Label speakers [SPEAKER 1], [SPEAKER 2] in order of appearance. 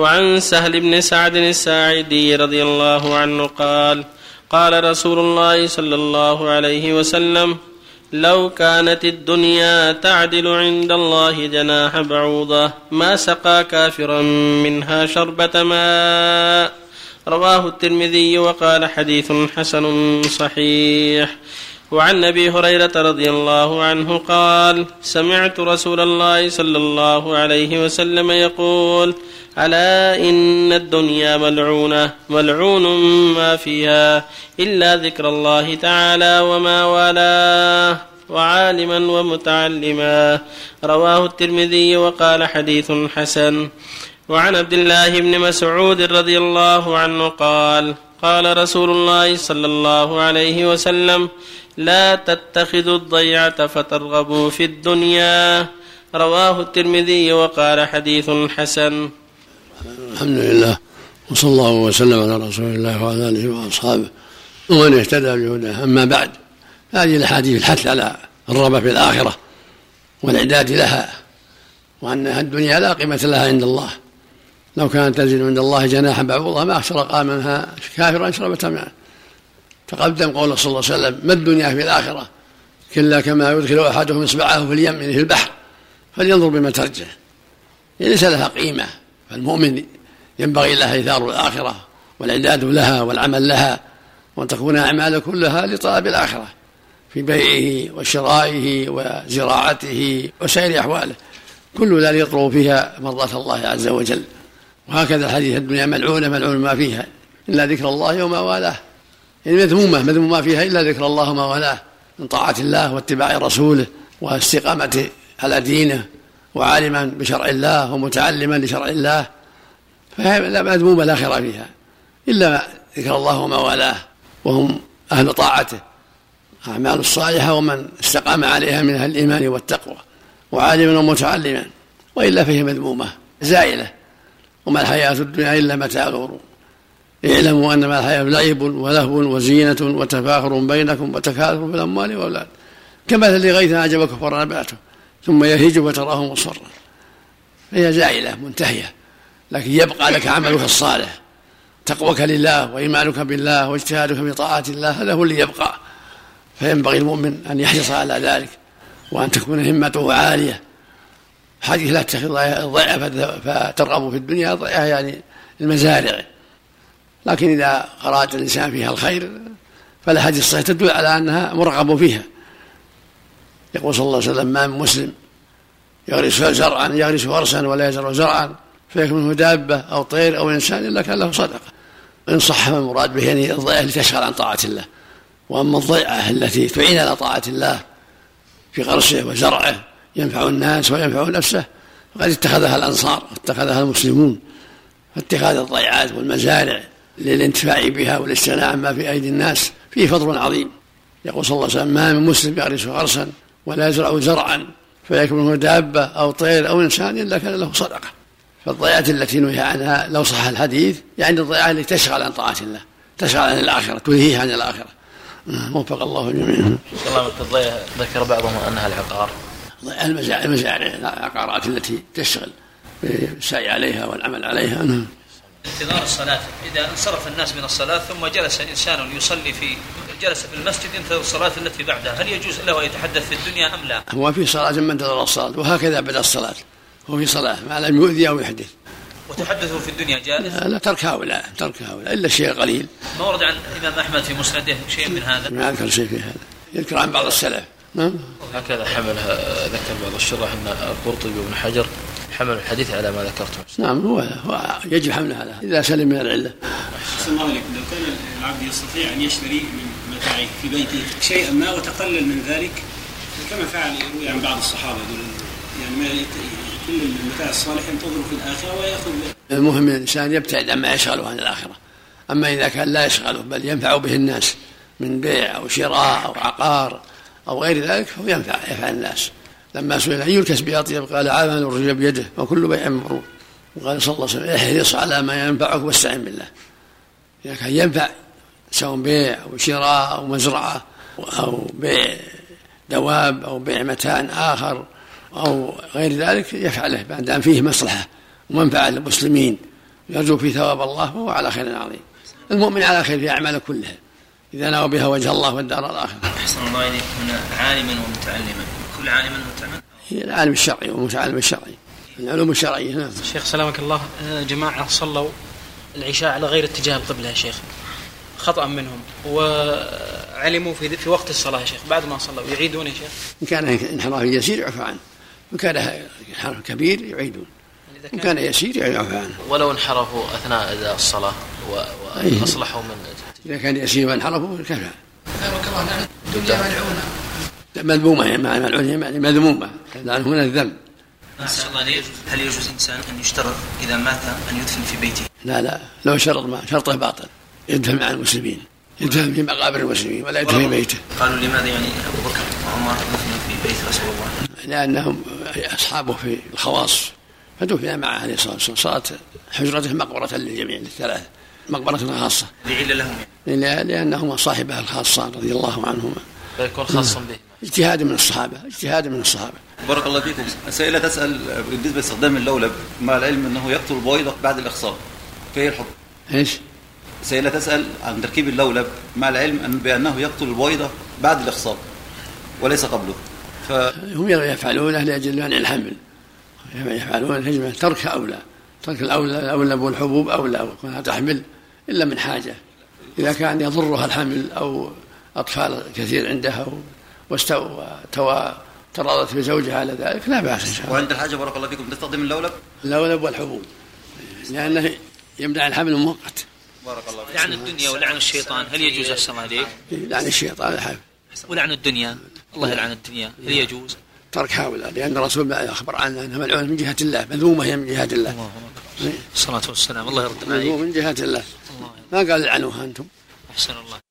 [SPEAKER 1] وعن سهل بن سعد الساعدي رضي الله عنه قال قال رسول الله صلى الله عليه وسلم لو كانت الدنيا تعدل عند الله جناح بعوضة ما سقى كافرا منها شربة ماء؟ رواه الترمذي وقال حديث حسن صحيح. وعن أبي هريرة رضي الله عنه قال سمعت رسول الله صلى الله عليه وسلم يقول ألا إن الدنيا ملعونة ملعون ما فيها إلا ذكر الله تعالى وما والاه وعالما ومتعلما. رواه الترمذي وقال حديث حسن. وعن عبد الله بن مسعود رضي الله عنه قال قال رسول الله صلى الله عليه وسلم لا تتخذوا الضيعة فترغبوا في الدنيا. رواه الترمذي وقال حديث حسن.
[SPEAKER 2] الحمد لله وصلى الله وسلم على رسول الله وعلى آله وأصحابه ومن اهتدى بهداه. أما بعد هذه الأحاديث الحث على الرغبة في الآخرة والإعداد لها وأنها الدنيا لا قيمة لها عند الله. لو كانت تنزل عند الله جناح بعوضة ما أشرق منها كافر أشربة ماء. تقدم قول صلى الله عليه وسلم ما الدنيا في الآخرة كلا كما يدخل أحدهم إصبعه في اليم في البحر فلينظر بما ترجع. ليس لها قيمة فالمؤمن ينبغي له إيثار الآخرة والإعداد لها والعمل لها وأن تكون أعماله كلها لطلب الآخرة في بيعه وشرائه وزراعته وسائر أحواله. كل ذلك يطلب فيها مرضاة الله عز وجل. وهكذا الحديث الدنيا ملعونة ملعون ما فيها إلا ذكر الله وما والاه. يعني مذمومة مذموم ما فيها إلا ذكر الله وما والاه. من طاعة الله واتباع رسوله واستقامة على دينه وعالما بشرع الله ومتعلما لشرع الله فهي لا مذمومة لا خير فيها إلا ذكر الله وما والاه. وهم أهل طاعته أعمال الصالحة ومن استقام عليها من أهل الإيمان والتقوى وعالما ومتعلما وإلا فهي مذمومة زائلة. وما الحياة الدنيا إلا متاع الغرور. اعلموا أنما الحياة لعب ولهو وزينة وتفاخر بينكم وتكاثر في الأموال والأولاد. كمثل غيث أعجب كفر نباته ثم يهيج فتراه مصرا. فهي زائلة منتهية لكن يبقى لك عملك الصالح. تقوك لله وإيمانك بالله واجتهادك في طاعة الله هذا هو اللي يبقى. فينبغي المؤمن أن يحرص على ذلك وأن تكون همته عالية. حديث لا تتخذ الضيعة فترغب في الدنيا الضيعة يعني المزارع. لكن إذا أراد الإنسان فيها الخير فالأحاديث الصحيحة تدل على أنها مرغب فيها. يقول صلى الله عليه وسلم ما من مسلم يغرس زرعا يغرس غرسا ولا يزرع زرعا فيكون منه دابة أو طير أو إنسان إلا كان له صدقة. إن صح ما المراد به يعني الضيعة التي تشغل عن طاعة الله. وأما الضيعة التي تعين على طاعة الله في غرسه وزرعه ينفع الناس وينفع نفسه. فقد اتخذها الأنصار واتخذها المسلمون. فاتخاذ الضيعات والمزارع للانتفاع بها والاستغناء عما في أيدي الناس فيه فضل عظيم. يقول صلى الله عليه وسلم ما من مسلم يغرس غرسا ولا يزرع زرعا فيكون منه دابة أو طير أو إنسان إلا كان له صدقة. فالضيعات التي نهي عنها لو صح الحديث يعني الضيعات التي تشغل عن طاعة الله تشغل عن الآخرة تلهيه عن الآخرة. وفق الله الجميع.
[SPEAKER 3] الله ذكر بعضهم أنها العقار.
[SPEAKER 2] المزارع العقارات التي تشتغل بالسعي عليها والعمل عليها. نعم.
[SPEAKER 4] انتظار الصلاة. إذا انصرف الناس من الصلاة ثم جلس إنسان يصلي في جلس في المسجد ينتظر الصلاة التي بعدها. هل يجوز له أن يتحدث في الدنيا أم لا؟
[SPEAKER 2] هو في صلاة من انتظر الصلاة وهكذا بعد الصلااة هو في صلاة ما لم يؤذي أو يحدث.
[SPEAKER 4] وتحدثه في الدنيا جائز؟
[SPEAKER 2] لا ترك هؤلاء ترك هؤلاء إلا الشيء قليل.
[SPEAKER 4] ما ورد عن الإمام أحمد في مسنده شيء من هذا؟
[SPEAKER 2] ما أذكر شيء في هذا. يذكر عن بعض السلف. نعم
[SPEAKER 3] هكذا حملها ذكر بعض الشراح أن القرطبي وابن حجر حمل الحديث على ما ذكرتم
[SPEAKER 2] نعم هو, هو يجب حمله على إذا سلم من العلة.
[SPEAKER 5] أحسن الله عليكم لو كان العبد يستطيع أن يشتري من متاعه في بيته شيئا ما وتقلل من ذلك كما فعل يروي عن بعض الصحابة يقول يعني ما كل المتاع الصالح ينتظر في الآخرة ويأخذ
[SPEAKER 2] المهم الإنسان يبتعد عما يشغله عن الآخرة. أما إذا كان لا يشغله بل ينفع به الناس من بيع أو شراء أو عقار أو غير ذلك فهو ينفع يفعل الناس. لما سئل أي الكسب أطيب؟ قال عمل الرجل بيده وكل بيع مبرور. وقال صلى الله عليه وسلم احرص على ما ينفعك واستعن بالله. إذا كان ينفع سواء بيع أو شراء أو مزرعة أو بيع دواب أو بيع متاع آخر أو غير ذلك يفعله بعد أن فيه مصلحة ومنفعة للمسلمين. يرجو في ثواب الله فهو على خير عظيم. المؤمن على خير في أعماله كلها. إذا نوى بها وجه الله والدار الآخرة.
[SPEAKER 4] أحسن الله إليك. هنا عالما ومتعلما. كل عالما متعلما
[SPEAKER 2] هي العالم الشرعي والمتعلم الشرعي. العلوم الشرعية نعم.
[SPEAKER 6] شيخ سلامك الله. آه، جماعة صلوا العشاء على غير اتجاه القبلة يا شيخ. خطأ منهم. وعلموا في في وقت الصلاة يا شيخ. بعد ما صلوا يعيدون يا شيخ؟
[SPEAKER 2] إن كان انحراف يسير يعفى عنه. وإن كان انحراف كبير يعيدون.
[SPEAKER 6] إذا
[SPEAKER 2] إن كان يسير يعفى عنه.
[SPEAKER 3] ولو انحرفوا أثناء الصلاة. و-
[SPEAKER 2] أيه.
[SPEAKER 3] وأصلحوا من
[SPEAKER 2] إذا كان يسير وانحرفوا كفى.
[SPEAKER 7] بارك الله الدنيا ملعونة.
[SPEAKER 2] مذمومة يعني مع العلماء يعني مذمومة. لأن هنا الذم
[SPEAKER 4] أحسن الله إليك هل يجوز إنسان أن يشترط إذا مات أن يدفن في بيته؟
[SPEAKER 2] لا لا. لو شرط ما شرطه باطل. يدفن مع المسلمين. يدفن في مقابر المسلمين ولا يدفن في بيته.
[SPEAKER 4] قالوا لماذا يعني أبو بكر وعمر دفنوا في بيت رسول الله؟
[SPEAKER 2] لأنهم أصحابه في الخواص. فدفن معه عليه الصلاة والسلام. صارت حجرته مقبرة للجميع للثلاثة. مقبرة خاصة
[SPEAKER 4] لعل لهم. يعني
[SPEAKER 2] لأ- لأنهما صاحبه الخاصة رضي الله عنهما.
[SPEAKER 3] فيكون خاصا به.
[SPEAKER 2] اجتهاد من الصحابة اجتهاد من الصحابة.
[SPEAKER 8] بارك الله فيكم. سائلة تسأل بالنسبة لاستخدام اللولب مع العلم أنه يقتل البويضة بعد الإخصاب فهي الحكم؟
[SPEAKER 2] إيش؟
[SPEAKER 8] سائلة تسأل عن تركيب اللولب مع العلم أن بأنه يقتل البويضة بعد الإخصاب وليس قبله. ف
[SPEAKER 2] هم يفعلونه لأجل منع الحمل. يفعلون الهجمة ترك أولى. ترك الأولى الأولى والحبوب أولى وكونها تحمل. إلا من حاجة. إذا كان يضرها الحمل أو أطفال كثير عندها واستوى توا تراضت بزوجها على ذلك لا بأس إن شاء الله.
[SPEAKER 8] وعند الحاجة بارك الله فيكم تستخدم اللولب؟
[SPEAKER 2] اللولب والحبوب. لأنه يمنع الحمل مؤقت.
[SPEAKER 8] بارك الله فيكم
[SPEAKER 4] لعن الدنيا ولعن الشيطان هل يجوز أحسن الله إليك
[SPEAKER 2] لعن الشيطان الحمل.
[SPEAKER 4] ولعن الدنيا الله يلعن الدنيا هل يجوز؟
[SPEAKER 2] ترك هؤلاء لأن الرسول ما أخبر عنها أنها ملعونة من جهة الله مذمومة هي من جهة الله.
[SPEAKER 4] الله أكبر الصلاة والسلام الله يرد عليك.
[SPEAKER 2] مذمومة من جهة الله. ما قال لعنوها أنتم؟
[SPEAKER 4] أحسن الله.